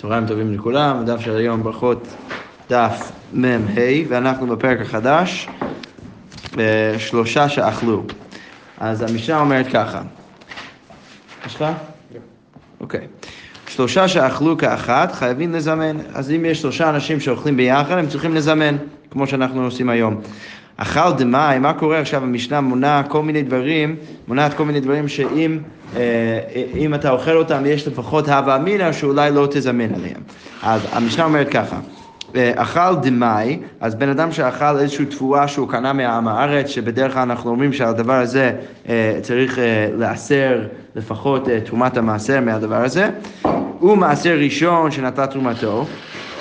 צהריים טובים לכולם, דף של היום ברכות דף מ"ה, ואנחנו בפרק החדש, אה, שלושה שאכלו. אז המשנה אומרת ככה, יש לך? אוקיי. שלושה שאכלו כאחת חייבים לזמן, אז אם יש שלושה אנשים שאוכלים ביחד, הם צריכים לזמן, כמו שאנחנו עושים היום. אכל דמאי, מה קורה עכשיו? המשנה מונה כל מיני דברים, מונעת כל מיני דברים שאם אה, אם אתה אוכל אותם יש לפחות הווה אמינא שאולי לא תזמן עליהם. אז המשנה אומרת ככה, אה, אכל דמאי, אז בן אדם שאכל איזושהי תבואה שהוא קנה מעם הארץ, שבדרך כלל אנחנו אומרים שהדבר הזה אה, צריך לאסר לפחות תרומת המעשר מהדבר הזה, הוא מעשר ראשון שנתן תרומתו.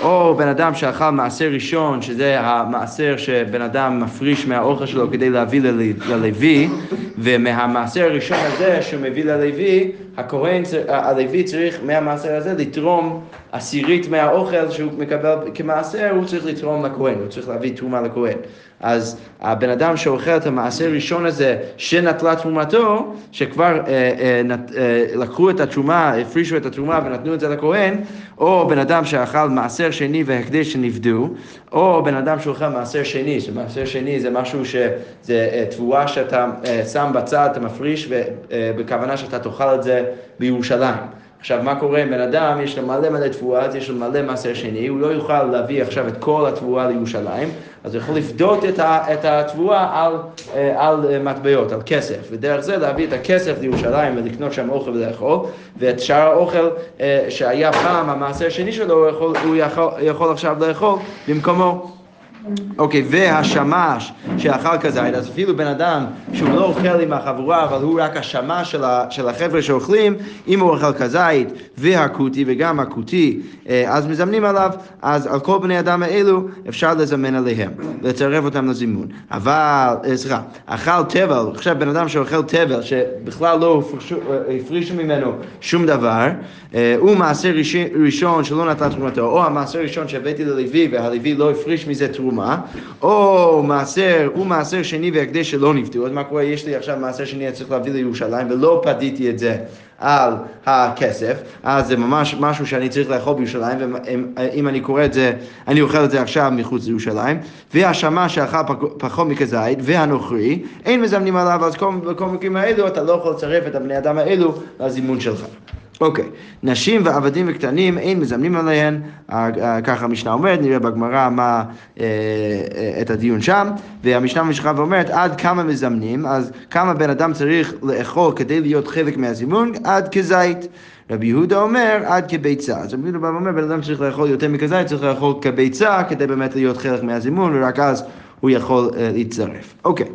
או בן אדם שאכל מעשר ראשון, שזה המעשר שבן אדם מפריש מהאוכל שלו כדי להביא ללוי, ומהמעשר הראשון הזה שהוא מביא ללוי, הכהן, הלוי צריך מהמעשר הזה לתרום עשירית מהאוכל שהוא מקבל כמעשר, הוא צריך לתרום לכהן, הוא צריך להביא תרומה לכהן. אז הבן אדם שאוכל את המעשר הראשון הזה שנטלה תרומתו, שכבר אה, אה, נת, אה, לקחו את התרומה, הפרישו את התרומה ונתנו את זה לכהן, או בן אדם שאכל מעשר שני והקדש שנפדו, או בן אדם שאוכל מעשר שני, שמעשר שני זה משהו שזה אה, תבואה שאתה אה, שם בצד, אתה מפריש, ובכוונה שאתה תאכל את זה בירושלים. עכשיו, מה קורה עם בן אדם, יש לו מלא מלא תבואה, אז יש לו מלא מעשר שני, הוא לא יוכל להביא עכשיו את כל התבואה לירושלים, אז הוא יכול לפדות את, את התבואה על, אה, על מטבעות, על כסף, ודרך זה להביא את הכסף לירושלים ולקנות שם אוכל ולאכול, ואת שאר האוכל אה, שהיה פעם המעשר השני שלו, הוא יכול, הוא יכול, יכול עכשיו לאכול במקומו. אוקיי, והשמש שאכל כזית, אז אפילו בן אדם שהוא לא אוכל עם החבורה, אבל הוא רק השמש של, של החבר'ה שאוכלים, אם הוא אוכל כזית והכותי וגם הכותי, אה, אז מזמנים עליו, אז על כל בני אדם האלו אפשר לזמן עליהם, לצרף אותם לזימון. אבל, אה, סליחה, אכל תבל, עכשיו בן אדם שאוכל תבל, שבכלל לא הפרישו ממנו שום דבר, אה, הוא מעשה ראשון שלא נתן תרומתו, או המעשה הראשון שהבאתי ללוי והלוי לא הפריש מזה תרומה. תרומה, או מעשר, הוא מעשר שני והקדש שלא נפתו, אז מה קורה? יש לי עכשיו מעשר שני, אני צריך להביא לירושלים, ולא פדיתי את זה על הכסף, אז זה ממש משהו שאני צריך לאכול בירושלים, ואם אני קורא את זה, אני אוכל את זה עכשיו מחוץ לירושלים, והשמה שאכל פחות מכזית, והנוכרי, אין מזמנים עליו, אז בכל מקרים האלו אתה לא יכול לצרף את הבני אדם האלו לזימון שלך. אוקיי, okay. נשים ועבדים וקטנים אין מזמנים עליהן, אה, אה, ככה המשנה אומרת, נראה בגמרא מה, אה, את הדיון שם, והמשנה ממשיכה ואומרת עד כמה מזמנים, אז כמה בן אדם צריך לאכול כדי להיות חלק מהזימון, עד כזית. רבי יהודה אומר עד כביצה. אז רבי יהודה אומר בן אדם צריך לאכול יותר מכזית, צריך לאכול כביצה כדי באמת להיות חלק מהזימון, ורק אז הוא יכול להצטרף. אוקיי.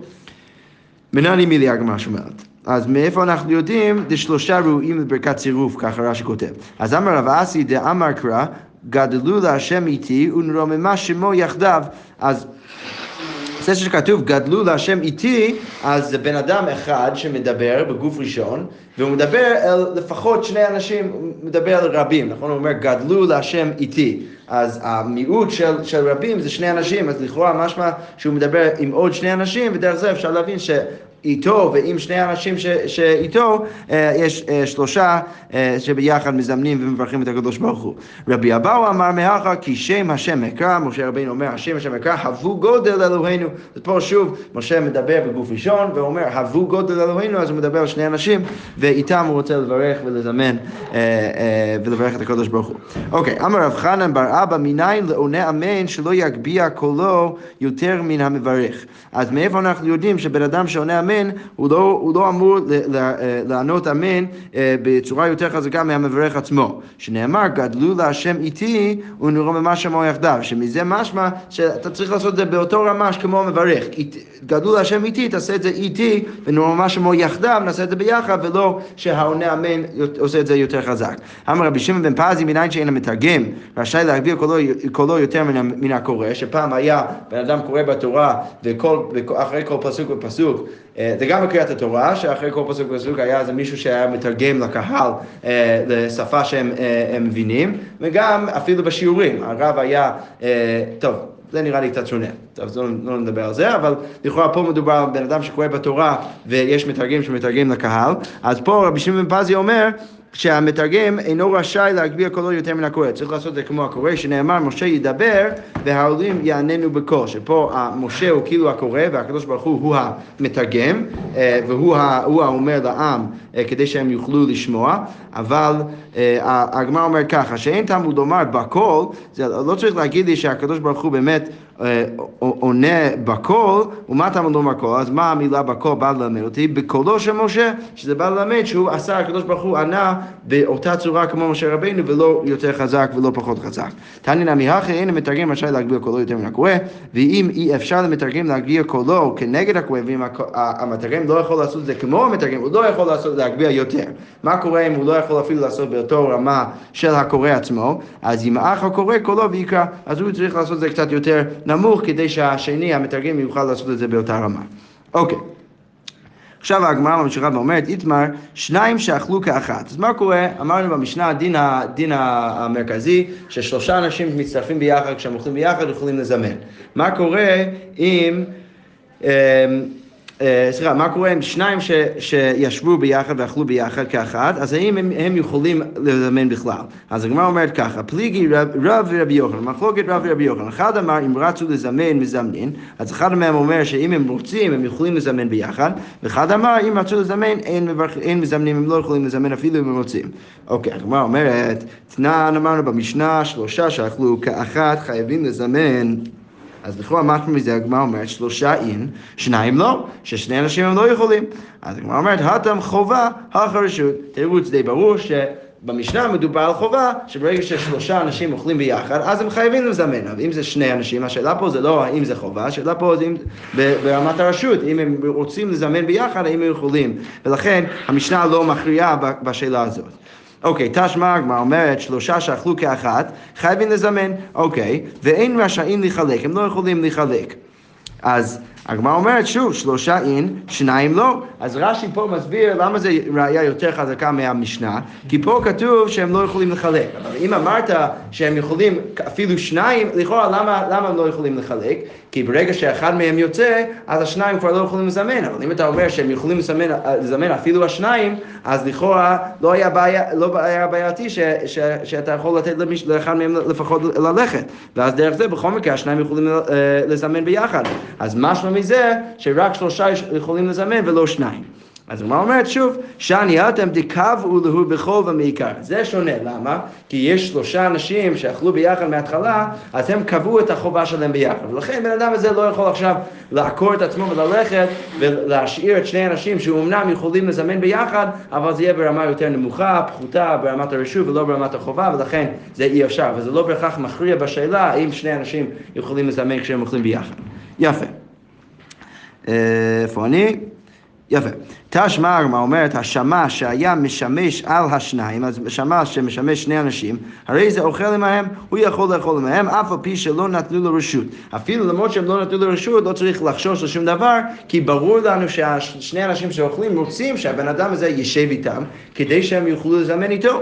מנני מילי הגמרא שאומרת. אז מאיפה אנחנו יודעים? זה שלושה ראויים לברכת צירוף, ככה רש"י כותב. אז אמר רב אסי דאמר קרא, גדלו להשם איתי ונרוממה שמו יחדיו. אז זה שכתוב גדלו להשם איתי, אז זה בן אדם אחד שמדבר בגוף ראשון, והוא מדבר אל לפחות שני אנשים, הוא מדבר על רבים, נכון? הוא אומר גדלו להשם איתי. אז המיעוט של, של רבים זה שני אנשים, אז לכאורה משמע שהוא מדבר עם עוד שני אנשים, ודרך זה אפשר להבין ש... איתו ועם שני האנשים ש, שאיתו, אה, יש אה, שלושה אה, שביחד מזמנים ומברכים את הקדוש ברוך הוא. רבי אבאו אמר מהכה כי שם השם אקרא, משה רבינו אומר השם השם אקרא, הבו גודל אלוהינו. אז פה שוב משה מדבר בגוף ראשון ואומר הבו גודל אלוהינו, אז הוא מדבר על שני אנשים ואיתם הוא רוצה לברך ולזמן ולברך את הקדוש ברוך הוא. אוקיי, אמר רב חנן בר אבא מניין לעונה אמן שלא יגביה קולו יותר מן המברך. אז מאיפה אנחנו יודעים שבן אדם שעונה אמן אמן, הוא לא, הוא לא אמור אה, לענות אמן אה, בצורה יותר חזקה מהמברך עצמו. שנאמר, גדלו להשם איתי ונרוממה שמו יחדיו, שמזה משמע שאתה צריך לעשות את זה באותו רמה כמו המברך. גדלו להשם איתי, תעשה את זה איתי, ונרוממה שמו יחדיו, נעשה את זה ביחד, ולא שהעונה אמן עושה את זה יותר חזק. אמר רבי שמעון בן פזי, מניין שאין המתרגם, רשאי להגביר קולו, קולו יותר מן, מן הקורא, שפעם היה בן אדם קורא בתורה, ואחרי כל פסוק ופסוק, זה גם בקריאת התורה, שאחרי כל פסוק ופסוק היה איזה מישהו שהיה מתרגם לקהל אה, לשפה שהם אה, מבינים, וגם אפילו בשיעורים, הרב היה, טוב, זה נראה לי קצת שונה. טוב, אז לא, לא נדבר על זה, אבל לכאורה פה מדובר על בן אדם שקורא בתורה ויש מתרגם שמתרגם לקהל, אז פה רבי שמעון פזי אומר שהמתרגם אינו רשאי להגביה קולו יותר מן הקורא. צריך לעשות את זה כמו הקורא, שנאמר, משה ידבר והעולים יעננו בקול. שפה משה הוא כאילו הקורא והקדוש ברוך הוא הוא המתרגם, אה, והוא האומר לעם אה, כדי שהם יוכלו לשמוע, אבל אה, הגמרא אומר ככה, שאין תלמוד לומר בקול, לא צריך להגיד לי שהקדוש ברוך הוא באמת עונה בקול, ומה אתה לומר קול? אז מה המילה בקול באה ללמד אותי? בקולו של משה, שזה בא ללמד שהוא עשה, הקדוש ברוך הוא ענה באותה צורה כמו משה רבינו, ולא יותר חזק ולא פחות חזק. תניא נמי הכי אין המתרגם רשאי להגביר קולו יותר מן הקורא, ואם אי אפשר למתרגם להגביר קולו כנגד הקורא, ואם המתרגם לא יכול לעשות את זה כמו המתרגם, הוא לא יכול לעשות להגביר יותר. מה קורה אם הוא לא יכול אפילו לעשות באותו רמה של הקורא עצמו? אז אם האח הקורא קולו ויקרא, אז הוא צריך לעשות את זה קצת יותר נמוך כדי שהשני, המתרגם, יוכל לעשות את זה באותה רמה. אוקיי. עכשיו הגמרא ממשיכה ואומרת, איתמר, שניים שאכלו כאחת. אז מה קורה? אמרנו במשנה, הדין, הדין המרכזי, ששלושה אנשים מצטרפים ביחד, כשהם אוכלים ביחד, יכולים לזמן. מה קורה אם... אה, סליחה, מה קורה עם שניים ש, שישבו ביחד ואכלו ביחד כאחד, אז האם הם, הם יכולים לזמן בכלל? אז הגמרא אומרת ככה, פליגי רב, רב ורבי יוחנן, מחלוקת רב ורבי יוחנן, אחד אמר אם רצו לזמן מזמנין, אז אחד מהם אומר שאם הם רוצים הם יכולים לזמן ביחד, ואחד אמר אם רצו לזמן אין, מברכ, אין מזמנים, הם לא יכולים לזמן אפילו אם הם רוצים. אוקיי, הגמרא אומרת, תנן אמרנו במשנה, שלושה שאכלו כאחת חייבים לזמן אז לכאורה משהו מזה הגמרא אומרת שלושה אין, שניים לא, ששני אנשים הם לא יכולים. אז הגמרא אומרת, הטם חובה, החרשות. תירוץ די ברור ש... במשנה מדובר על חובה, שברגע ששלושה אנשים אוכלים ביחד, אז הם חייבים לזמן. אבל אם זה שני אנשים, השאלה פה זה לא האם זה חובה, השאלה פה זה אם, ברמת הרשות, אם הם רוצים לזמן ביחד, האם הם יכולים. ולכן המשנה לא מכריעה בשאלה הזאת. אוקיי, תשמע הגמרא אומרת שלושה שאכלו כאחת, חייבים לזמן. אוקיי, ואין רשאים לחלק, הם לא יכולים לחלק. אז הגמרא אומרת שוב, שלושה אין, שניים לא. אז רש"י פה מסביר למה זה ראייה יותר חזקה מהמשנה, כי פה כתוב שהם לא יכולים לחלק. אבל אם אמרת שהם יכולים אפילו שניים, לכאורה למה, למה הם לא יכולים לחלק? כי ברגע שאחד מהם יוצא, אז השניים כבר לא יכולים לזמן. אבל אם אתה אומר שהם יכולים לזמן, לזמן אפילו השניים, אז לכאורה לא היה, בעיה, לא היה בעייתי ש, ש, שאתה יכול לתת למש, לאחד מהם לפחות ללכת. ואז דרך זה בכל מקרה השניים יכולים אה, לזמן ביחד. אז משמע מזה שרק שלושה יכולים לזמן ולא שניים. אז הגמרא אומרת שוב, שאני אתם דקבעו להו בכל ומעיקר. זה שונה, למה? כי יש שלושה אנשים שאכלו ביחד מההתחלה, אז הם קבעו את החובה שלהם ביחד. ולכן בן אדם הזה לא יכול עכשיו לעקור את עצמו וללכת ולהשאיר את שני אנשים שאומנם יכולים לזמן ביחד, אבל זה יהיה ברמה יותר נמוכה, פחותה, ברמת הרשות ולא ברמת החובה, ולכן זה אי אפשר. וזה לא בהכרח מכריע בשאלה האם שני אנשים יכולים לזמן כשהם אוכלים ביחד. יפה. איפה אני? יפה. תשמע הגמרא אומרת, השמש שהיה משמש על השניים, אז שמש שמשמש שני אנשים, הרי זה אוכל עמהם, הוא יכול לאכול עמהם, אף על פי שלא נתנו לו רשות. אפילו למרות שהם לא נתנו לו רשות, לא צריך לחשוש לשום דבר, כי ברור לנו שהשני אנשים שאוכלים רוצים שהבן אדם הזה יישב איתם, כדי שהם יוכלו לזמן איתו.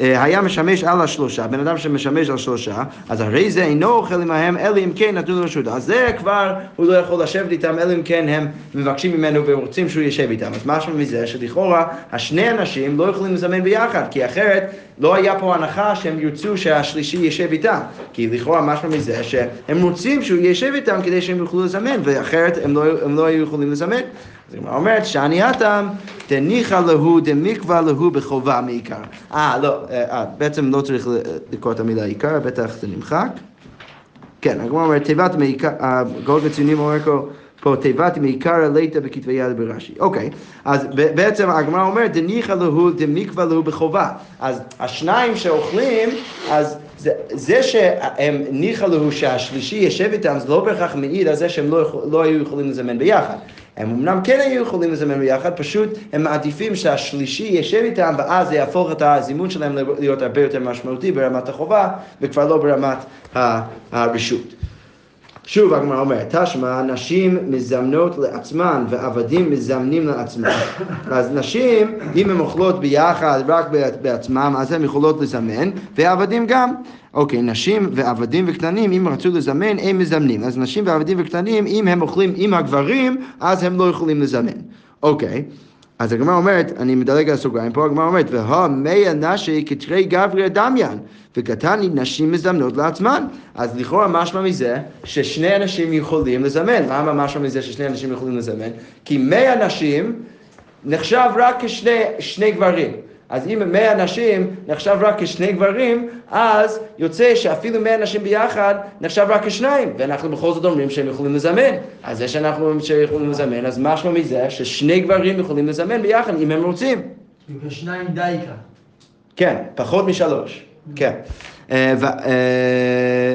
אה, היה משמש על השלושה, בן אדם שמשמש על שלושה, אז הרי זה אינו אוכל עמהם, אלא אם כן נתנו לו רשות. אז זה כבר, הוא לא יכול לשבת איתם, אלא אם כן הם מבקשים ממנו ורוצים שהוא יישב איתם. אז משהו מזה שלכאורה, השני אנשים לא יכולים לזמן ביחד, כי אחרת לא היה פה הנחה שהם ירצו שהשלישי יישב איתם. כי לכאורה משהו מזה שהם רוצים שהוא יישב איתם כדי שהם יוכלו לזמן, ואחרת הם לא, הם לא היו יכולים לזמן. אז היא אומרת, שאני הטם, תניחא להו דמקווה להו בחובה מעיקר. אה, לא, אה, אה, בעצם לא צריך לקרוא את המילה עיקר, בטח זה נמחק. כן, הגמרא אומרת, תיבת מעיקר, הגאות וציונים אומר פה תיבת מעיקר ליטא בכתבי יד ברש"י. אוקיי, אז בעצם הגמרא אומרת, דניחא להו דמקווה להו בחובה. אז השניים שאוכלים, אז זה, זה שהם ניחא להו שהשלישי יושב איתם, זה לא בהכרח מעיד על זה שהם לא, לא היו יכולים לזמן ביחד. הם אמנם כן היו יכולים לזמן ביחד, פשוט הם מעדיפים שהשלישי יושב איתם ואז זה יהפוך את הזימון שלהם להיות הרבה יותר משמעותי ברמת החובה וכבר לא ברמת הרשות. שוב הגמרא אומרת, תשמע, נשים מזמנות לעצמן ועבדים מזמנים לעצמם. אז נשים, אם הן אוכלות ביחד רק בעצמם, אז הן יכולות לזמן, ועבדים גם. אוקיי, נשים ועבדים וקטנים, אם רצו לזמן, הם מזמנים. אז נשים ועבדים וקטנים, אם הם אוכלים עם הגברים, אז הם לא יכולים לזמן. אוקיי. אז הגמרא אומרת, אני מדלג על הסוגריים, פה הגמרא אומרת, והמאה נשי כתרי גברי דמיין, וקטני נשים מזמנות לעצמן. אז לכאורה משמע מזה ששני אנשים יכולים לזמן. למה משמע מזה ששני אנשים יכולים לזמן? כי מאה נשים נחשב רק כשני גברים. אז אם 100 נשים נחשב רק כשני גברים, אז יוצא שאפילו 100 נשים ביחד נחשב רק כשניים, ואנחנו בכל זאת אומרים שהם יכולים לזמן. אז זה שאנחנו אומרים שהם יכולים לזמן, אז משמע מזה ששני גברים יכולים לזמן ביחד אם הם רוצים. וכשניים דייקה. כן, פחות משלוש, כן. אה, אה,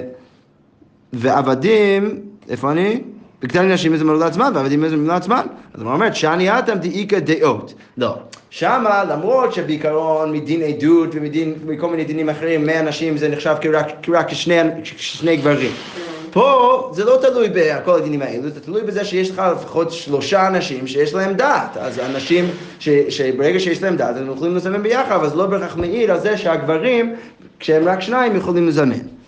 ועבדים, איפה אני? וקטנים נשים מזמנות לעצמן, ועבדים מזמנות לעצמן. אז הוא אומר, שאני אתם דאיכא דעות. לא. שמה, למרות שבעיקרון מדין עדות ומדין, מכל מיני דינים אחרים, 100 נשים זה נחשב כרק כשני, גברים. פה זה לא תלוי בכל הדינים האלו, זה תלוי בזה שיש לך לפחות שלושה אנשים שיש להם דעת. אז אנשים ש, שברגע שיש להם דעת, הם יכולים לזמן ביחד, אבל זה לא בהכרח מעיד על זה שהגברים, כשהם רק שניים, יכולים לזמן.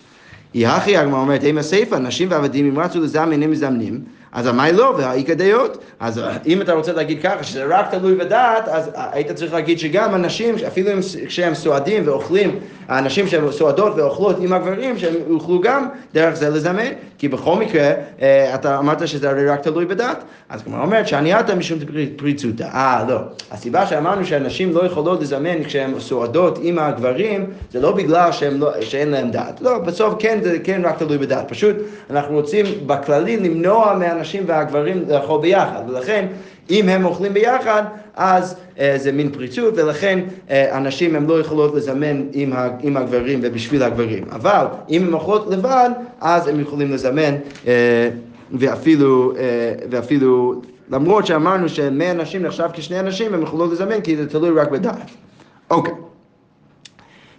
יחי הגמרא אומרת, אם הסיפא, נשים ועבדים, אם רצו לזמן, הם מזמנים. אז אמי לא, והאיכא דעות. אז אם אתה רוצה להגיד ככה, שזה רק תלוי בדעת, אז היית צריך להגיד שגם אנשים, אפילו כשהם סועדים ואוכלים, האנשים שהן סועדות ואוכלות עם הגברים, שהם יוכלו גם דרך זה לזמן, כי בכל מקרה, אה, אתה אמרת שזה הרי רק תלוי בדעת. אז כמו אומרת שענייתה משום פריצותא. אה, לא. הסיבה שאמרנו שהנשים לא יכולות לזמן כשהן סועדות עם הגברים, זה לא בגלל לא, שאין להם דעת. לא, בסוף כן, זה כן רק תלוי בדעת. פשוט אנחנו רוצים בכללי למנוע מהנשים והגברים לאכול ביחד, ולכן אם הם אוכלים ביחד, אז אה, זה מין פריצות, ולכן אה, הנשים הן לא יכולות לזמן עם, ה, עם הגברים ובשביל הגברים. אבל אם הן אוכלות לבד, אז הם יכולים לזמן, אה, ואפילו, אה, ואפילו, למרות שאמרנו שמאה נשים נחשב כשני אנשים, הם יכולות לזמן כי זה תלוי רק בדעת. אוקיי.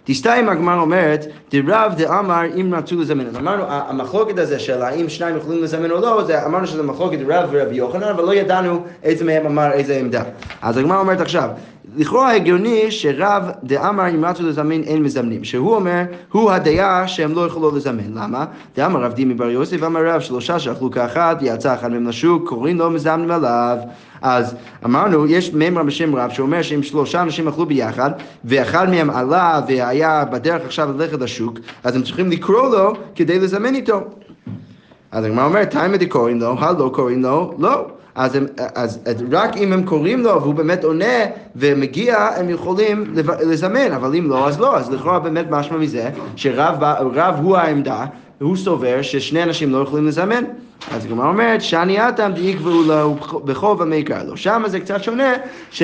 תסתיים הגמר אומרת, דרב דאמר אם רצו לזמן. אז אמרנו, המחלוקת הזה של האם שניים יכולים לזמן או לא, זה, אמרנו שזה מחלוקת רב ורבי יוחנן, אבל לא ידענו איזה מהם אמר איזה עמדה. אז הגמר אומרת עכשיו, לכאורה הגיוני שרב דאמר אם רצו לזמן אין מזמנים, שהוא אומר, הוא הדעה שהם לא יכולו לזמן. למה? דאמר רב דימי בר יוסף אמר רב שלושה שאכלו כאחד, יצא אחד מהם לשוק, קוראים לו מזמנים עליו. אז אמרנו, יש מימרה בשם רב שאומר שאם שלושה אנשים אכלו ביחד, ואחד מהם עלה והיה בדרך עכשיו ללכת לשוק, אז הם צריכים לקרוא לו כדי לזמן איתו. אז הגמרא אומרת, תימא דקוראים לו, הלא קוראים לו, לא. אז, הם, אז, אז רק אם הם קוראים לו והוא באמת עונה ומגיע, הם יכולים לזמן, אבל אם לא, אז לא. אז לכאורה באמת משמע מזה שרב הוא העמדה, הוא סובר ששני אנשים לא יכולים לזמן. אז הגמרא אומרת, שאני אתם דיקבעו לו בחוב המעיקר לו. שם זה קצת שונה, ש...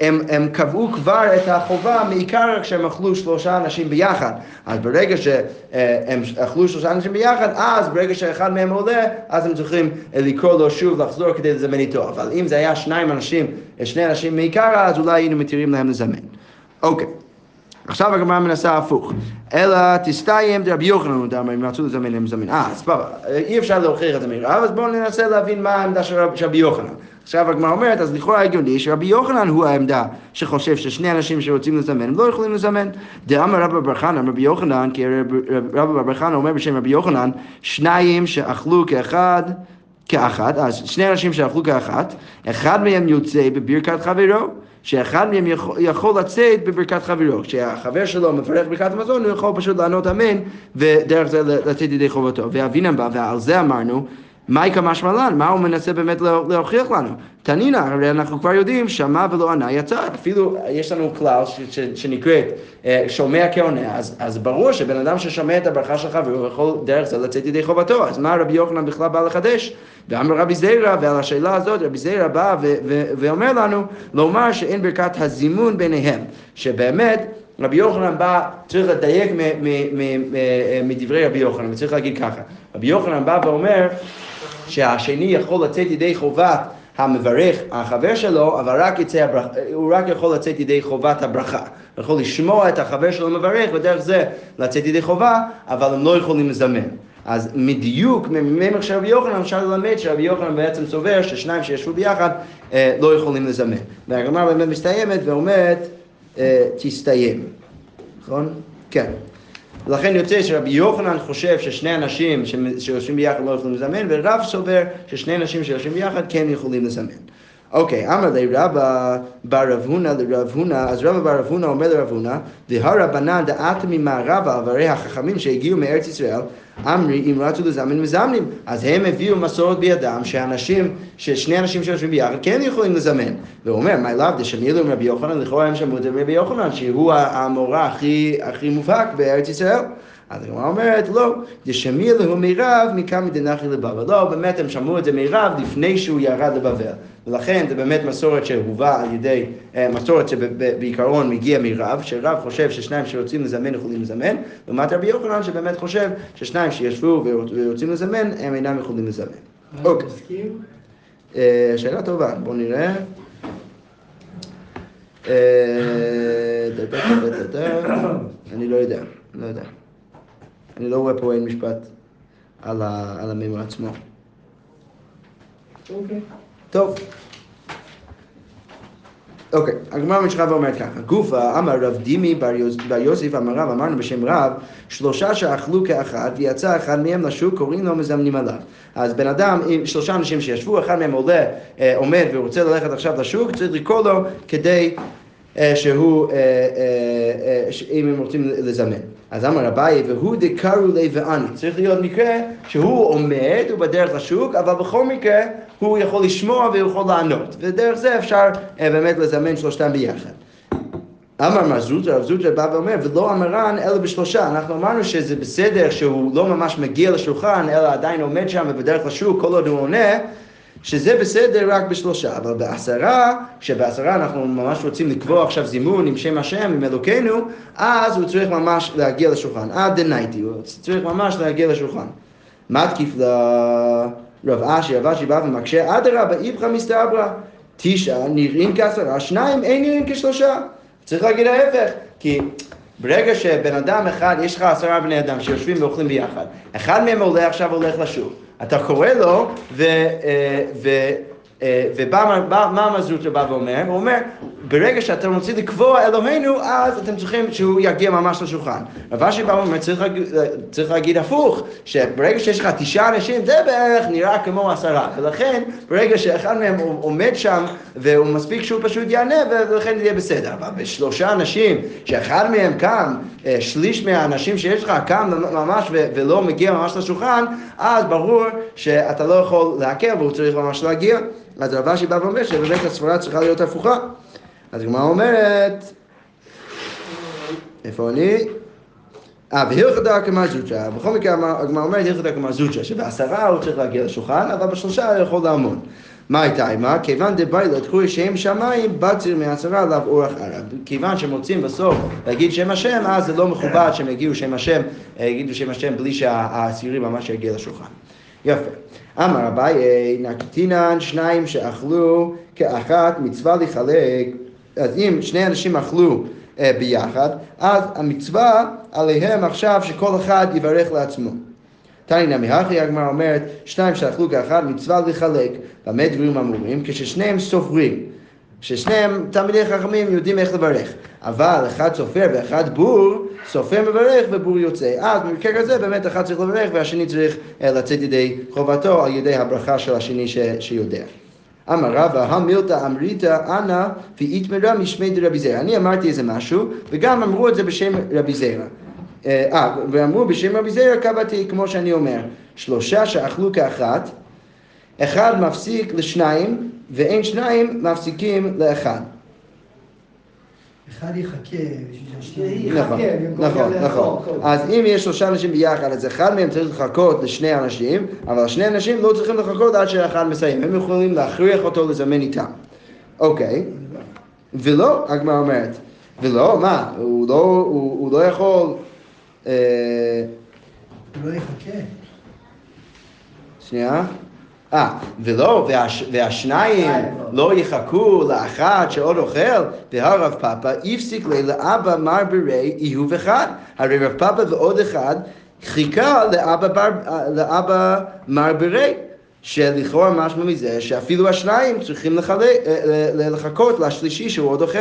הם, הם קבעו כבר את החובה מעיקר כשהם אכלו שלושה אנשים ביחד. אז ברגע שהם אכלו שלושה אנשים ביחד, אז ברגע שאחד מהם עולה, אז הם צריכים לקרוא לו שוב לחזור כדי לזמן איתו. אבל אם זה היה שניים אנשים, שני אנשים מעיקר, אז אולי היינו מתירים להם לזמן. אוקיי. עכשיו הגמרא מנסה הפוך. אלא תסתיים דרבי יוחנן, אם רצו לזמן הם זמן. אה, סבבה, אי אפשר להוכיח את זה מרב, אז בואו ננסה להבין מה העמדה של רבי יוחנן. עכשיו הגמרא אומרת, אז לכאורה הגיוני שרבי יוחנן הוא העמדה שחושב ששני אנשים שרוצים לזמן, הם לא יכולים לזמן. דאמר רבא בר חנא, רבי יוחנן, כי רבא בר חנא אומר בשם רבי יוחנן, שניים שאכלו כאחד, כאחת, אז שני אנשים שאכלו כאחת, אחד מהם יוצא בברכת חברו. שאחד מהם יכול, יכול לצאת בברכת חברו. כשהחבר שלו מפרח ברכת המזון, הוא יכול פשוט לענות אמן, ודרך זה לצאת ידי חובתו. ואבינם בא, ועל זה אמרנו, מהי כמשמע לן? מה הוא מנסה באמת להוכיח לנו? תנינא, הרי אנחנו כבר יודעים, שמע ולא ענה יצא. אפילו יש לנו כלל שנקראת אה, שומע כעונה, אז, אז ברור שבן אדם ששומע את הברכה שלך והוא יכול דרך זה לצאת ידי חובתו. אז מה רבי יוחנן בכלל בא לחדש? ואמר רבי זיירא, ועל השאלה הזאת רבי זיירא בא ואומר לנו, לומר שאין ברכת הזימון ביניהם. שבאמת רבי יוחנן בא, צריך לדייק מדברי רבי יוחנן, וצריך להגיד ככה. רבי יוחנן בא ואומר שהשני יכול לצאת ידי חובת המברך, החבר שלו, אבל רק יצא הברכה, הוא רק יכול לצאת ידי חובת הברכה. הוא יכול לשמוע את החבר שלו מברך, ודרך זה לצאת ידי חובה, אבל הם לא יכולים לזמן. אז מדיוק, מממר של רבי יוחנן, אפשר ללמד שרבי יוחנן בעצם סובר ששניים שישבו ביחד אה, לא יכולים לזמן. והגמרא באמת מסתיימת ואומרת, אה, תסתיים. נכון? כן. ולכן יוצא שרבי יוחנן חושב ששני אנשים שיושבים ביחד לא יכולים לזמן, ורב סובר ששני אנשים שיושבים ביחד כן יכולים לזמן. אוקיי, אמר לי רבא בר רב הונא לרב הונא, אז רבא בר רב הונא אומר לרב הונא, והרבנן דעתה ממערבה, והרי החכמים שהגיעו מארץ ישראל, אמרי, אם רצו לזמן מזמנים, אז הם הביאו מסורת בידם, שאנשים, ששני אנשים שיושבים ביחד כן יכולים לזמן. והוא אומר, מה לאו דשמילו עם רבי יוחנן, לכאורה הם שמעו את רבי יוחנן, שהוא המורה הכי, הכי מובהק בארץ ישראל. אז הגמרא אומרת, לא, דשמילו מירב מכמה דנחי לבבל. לא, באמת הם שמעו את זה מירב לפני שהוא ירד לבבל. ולכן זה באמת מסורת שהובאה על ידי, אה, מסורת שבעיקרון מגיע מרב, שרב חושב ששניים שרוצים לזמן יכולים לזמן, לעומת רבי יוחנן שבאמת חושב ששניים שישבו ורוצים לזמן, הם אינם יכולים לזמן. אוקיי. אה, שאלה טובה, בואו נראה. אה. אני לא יודע, לא יודע. אני לא רואה פה אין משפט על ה- על המימון עצמו. אוקיי. טוב. אוקיי, הגמרא ממשיכה ואומרת ככה, גופה אמר רב דימי בר יוס- בר יוסף אמר רב, אמרנו בשם רב, שלושה שאכלו כאחד ויצא אחד מהם לשוק, קוראים לו מזמנים עליו. אז בן אדם, שלושה אנשים שישבו, אחד מהם עולה, אה, עומד ורוצה ללכת עכשיו לשוק, צריך לקרוא לו כדי אה, שהוא, אה, אם הם רוצים לזמן. אז אמר אביי, והוא דקרו לי ואני. צריך להיות מקרה שהוא עומד, הוא בדרך לשוק, אבל בכל מקרה הוא יכול לשמוע והוא יכול לענות. ודרך זה אפשר אה, באמת לזמן שלושתם ביחד. אמר מר זוטרא, רב זוטרא בא ואומר, ולא אמרן אלא בשלושה. אנחנו אמרנו שזה בסדר שהוא לא ממש מגיע לשולחן, אלא עדיין עומד שם ובדרך לשוק, כל עוד הוא עונה, שזה בסדר רק בשלושה. אבל בעשרה, כשבעשרה אנחנו ממש רוצים לקבוע עכשיו זימון עם שם השם, עם אלוקינו, אז הוא צריך ממש להגיע לשולחן. עד דנייטי, הוא צריך ממש להגיע לשולחן. מתקיף לרב אשי, רב אשי בא ומקשה, אדרבה, איפכא מסתברא. תשעה נראים כעשרה, שניים אין נראים כשלושה. צריך להגיד ההפך, כי ברגע שבן אדם אחד, יש לך עשרה בני אדם שיושבים ואוכלים ביחד, אחד מהם עולה עכשיו הולך לשוק, אתה קורא לו, ו... אה, ו אה, ובא בא- מה המזוטר בא ואומר? הוא אומר, ברגע שאתם רוצים לקבוע אלוהינו, אז אתם צריכים שהוא יגיע ממש לשולחן. רב אשי בא ואומר, צריך, צריך להגיד הפוך, שברגע שיש לך תשעה אנשים, זה בערך נראה כמו עשרה, ולכן ברגע שאחד מהם עומד שם, והוא מספיק שהוא פשוט יענה, ולכן יהיה בסדר. אבל בשלושה אנשים, שאחד מהם קם, אה, שליש מהאנשים שיש לך קם ממש ולא מגיע ממש לשולחן, אז ברור שאתה לא יכול להקל והוא צריך ממש להגיע. אז רב אשי בא ואומר שבאמת הסברה צריכה להיות הפוכה. אז הגמרא אומרת, איפה אני? אה, והלכתה כמזוצ'ה, בכל מקרה הגמרא אומרת הלכתה כמזוצ'ה, שבעשרה הוא צריך להגיע לשולחן, אבל בשלושה הוא יכול לעמוד. מה הייתה עימה? כיוון דביילה תקחו שם שמיים, בציר מעשרה עליו אורח ערב. כיוון שהם רוצים בסוף להגיד שם השם, אז זה לא מכובד שהם יגידו שם השם, אה, יגידו שם השם בלי שהעשירי ממש יגיע לשולחן. יפה. אמר אביי, נקטינן שניים שאכלו כאחת, מצווה לחלק. אז אם שני אנשים אכלו אה, ביחד, אז המצווה עליהם עכשיו שכל אחד יברך לעצמו. תני נמי הכי הגמרא אומרת, שניים שאכלו כאחד, מצווה לחלק. במה דברים אמורים? כששניהם סופרים. ששניהם תלמידי חכמים יודעים איך לברך. אבל אחד סופר ואחד בור, סופר מברך ובור יוצא. אז במקרה כזה באמת אחד צריך לברך והשני צריך אה, לצאת ידי חובתו על ידי הברכה של השני ש, שיודע. אמר רבא, המילתא אמריתא אנא ואיתמרה משמי דרבי זרע. אני אמרתי איזה משהו, וגם אמרו את זה בשם רבי זרע. אה, ואמרו בשם רבי זרע קבעתי כמו שאני אומר, שלושה שאכלו כאחת, אחד מפסיק לשניים, ואין שניים מפסיקים לאחד. אחד יחכה בשביל. נכון, נכון, נכון. אז אם יש שלושה אנשים ביחד, אז אחד מהם צריך לחכות לשני אנשים, אבל שני אנשים לא צריכים לחכות עד שאחד מסיים. הם יכולים להכריח אותו לזמן איתם. אוקיי, ולא, הגמרא אומרת, ולא, מה, הוא לא, הוא, הוא לא יכול... אה, הוא לא יחכה. שנייה. אה, ולא, והש, והשניים לא יחכו לאחת שעוד אוכל, והרב פאפא הפסיק לאבא מר ברי איהוב אחד. הרי רב פאפא ועוד אחד חיכה לאבא, בר, לאבא מר ברי. שלכאורה משמע מזה שאפילו השניים צריכים לחלק, אה, לחכות לשלישי שהוא עוד אוכל.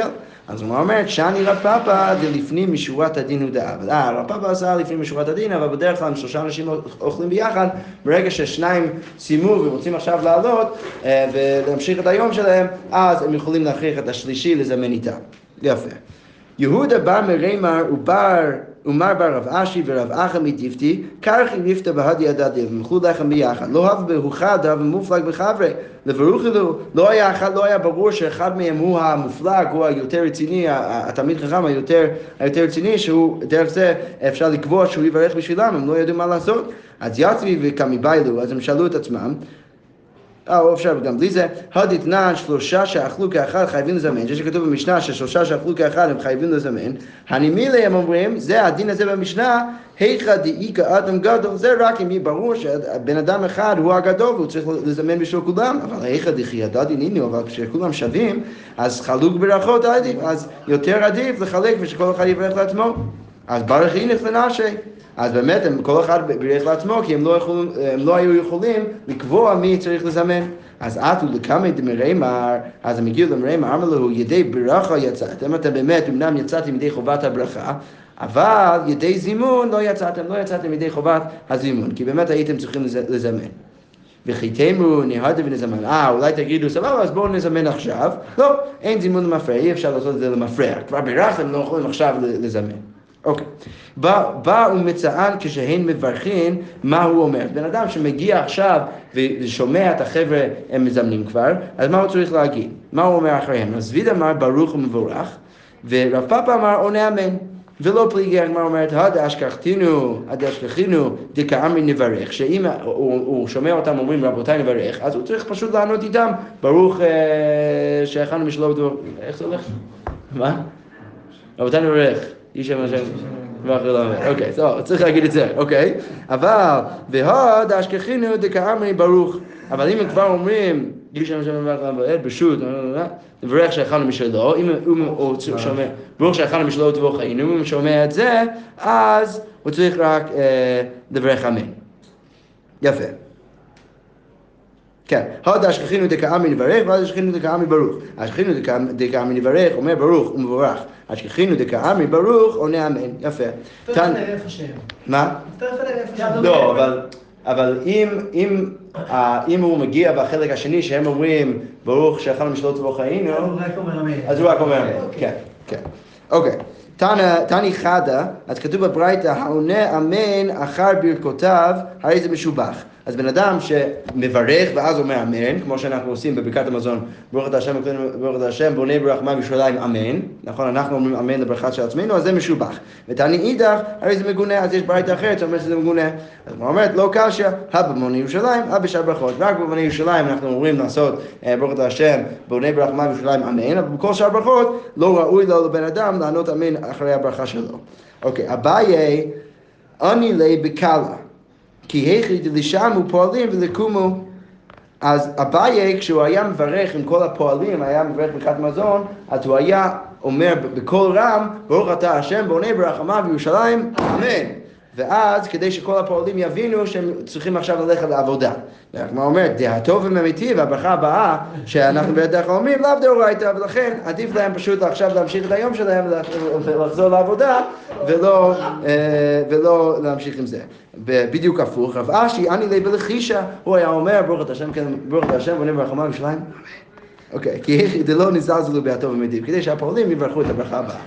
אז הוא אומרת, שאני רב פאפא דלפנים משורת הדין הוא דאב. אה, רב פאפא עשה לפנים משורת הדין, אבל בדרך כלל אם שלושה אנשים אוכלים ביחד, ברגע ששניים סיימו ורוצים עכשיו לעלות אה, ולהמשיך את היום שלהם, אז הם יכולים להכריח את השלישי לזמן איתם. יפה. יהודה בר מרימר ובר ומר בר רב אשי ורב אחא מדיפתי, קרחי ליפתא בהדי הדדי, ומחו לחם ביחד. לא הווה בהוכדה ומופלג בחברי. לברוכי לו, לא היה אחד, לא היה ברור שאחד מהם הוא המופלג, הוא היותר רציני, התלמיד חכם היותר, היותר רציני, שהוא, דרך זה אפשר לקבוע שהוא יברך בשבילם, הם לא ידעו מה לעשות. אז יצבי וקמיבאילו, אז הם שאלו את עצמם, אה, או אפשר גם בלי זה, הדתנן שלושה שאכלו כאחד חייבים לזמן, זה שכתוב במשנה ששלושה שאכלו כאחד הם חייבים לזמן, הנימילי הם אומרים, זה הדין הזה במשנה, היכא דאיכא אדם גדול, זה רק אם יהיה ברור שבן אדם אחד הוא הגדול והוא צריך לזמן בשביל כולם, אבל היכא דכי הדדי נינו, אבל כשכולם שווים, אז חלוק ברכות עדיף, אז יותר עדיף לחלק ושכל אחד יברך לעצמו. אז ברך אינך לנשי. אז באמת, הם, כל אחד בירך לעצמו, כי הם לא, יכול, הם לא היו יכולים לקבוע מי צריך לזמן. אז עטו לקמא דמרימר, אז הם הגיעו למרימר, אמר לו, ידי ברכה יצאתם, אתם באמת, אמנם יצאתם ידי חובת הברכה, אבל ידי זימון לא יצאתם, לא יצאתם ידי חובת הזימון, כי באמת הייתם צריכים לזמן. וחיתמו נהדה ונזמן. אה, אולי תגידו, סבבה, אז בואו נזמן עכשיו. לא, אין זימון למפרע, אי אפשר לעשות את זה למפרע. כבר בירכתם, לא יכולים עכשיו לזמן. אוקיי. בא, בא ומצען כשהן מברכין, מה הוא אומר? בן אדם שמגיע עכשיו ושומע את החבר'ה, הם מזמנים כבר, אז מה הוא צריך להגיד? מה הוא אומר אחריהם? אז ויד אמר ברוך ומבורך, ורב פאפה אמר עונה אמן. ולא פליגי הגמרא אומרת, הד אשכחתינו, הד אשכחינו, דכאמרי נברך, שאם הוא, הוא שומע אותם אומרים רבותיי נברך, אז הוא צריך פשוט לענות איתם, ברוך אה, שהכנו משלום דבר, איך זה הולך? מה? רבותיי נברך. איש שם השם לא אומר. אוקיי, טוב, צריך להגיד את זה, אוקיי? אבל, והוד אשכחינו דכאמרי ברוך. אבל אם הם כבר אומרים, איש שם השם ואחרי לא אומר, ברשות, לברך שהכנו משלו, אם הוא שומע, ברוך שהכנו משלו תבוא חיינו, אם הוא שומע את זה, אז הוא צריך רק לברך אמן. יפה. כן, הוד אשכחינו דכאמרי נברך, והוד אשכחינו דכאמרי ברוך. אשכחינו דכאמרי נברך, אומר ברוך ומבורך. אשכחינו דכאמרי ברוך, עונה אמן. יפה. תכף נראה איפה שהם. מה? תכף נראה איפה שהם. לא, אבל... אבל אם, אם, אם הוא מגיע בחלק השני שהם אומרים ברוך שאכלנו משלות אומר אמן. אז הוא רק אומר אמן, כן, כן. אוקיי. תני חדה, אז כתוב בברייתא, העונה אמן אחר ברכותיו, הרי זה משובח. אז בן אדם שמברך ואז אומר אמן, כמו שאנחנו עושים בברכת המזון, ברוך אתה השם, ברוך אתה השם, בונה ברחמה בירושלים אמן, נכון, אנחנו אומרים אמן לברכה של עצמנו, אז זה משובח. ותעני אידך, הרי זה מגונה, אז יש ברייתא אחרת שאומרת שזה מגונה. אז הוא אומרת, לא קשיא, הבא בונה ירושלים, הבא בשאר ברכות. רק בבונה ירושלים אנחנו אומרים לעשות ברוך אתה השם, בונה ברחמה בירושלים אמן, אבל בכל שאר ברכות לא ראוי לבן אדם לענות אמן אחרי הברכה שלו. אוקיי, אביי, אני לי בקלה. כי היכי דלשמו פועלים ולקומו. אז אביי, כשהוא היה מברך עם כל הפועלים, היה מברך ברכת מזון, אז הוא היה אומר בקול רם, ברוך אתה השם בונה ברחמה בירושלים, אמן. ואז כדי שכל הפועלים יבינו שהם צריכים עכשיו ללכת לעבודה. והגמרא אומרת, דעתו וממיתי, והברכה הבאה שאנחנו בדרך כלל אומרים, לאו דאורייתא, ולכן עדיף להם פשוט עכשיו להמשיך את היום שלהם ולחזור לעבודה, ולא, ולא להמשיך עם זה. בדיוק הפוך, רב אשי, אני לי בלחישה, הוא היה אומר, ברוך אתה השם, ברוך אתה השם, בונה ברחמה בירושלים. אוקיי, כי זה לא נזזלו בעתו ומדיב, כדי שהפועלים יברכו את הברכה הבאה.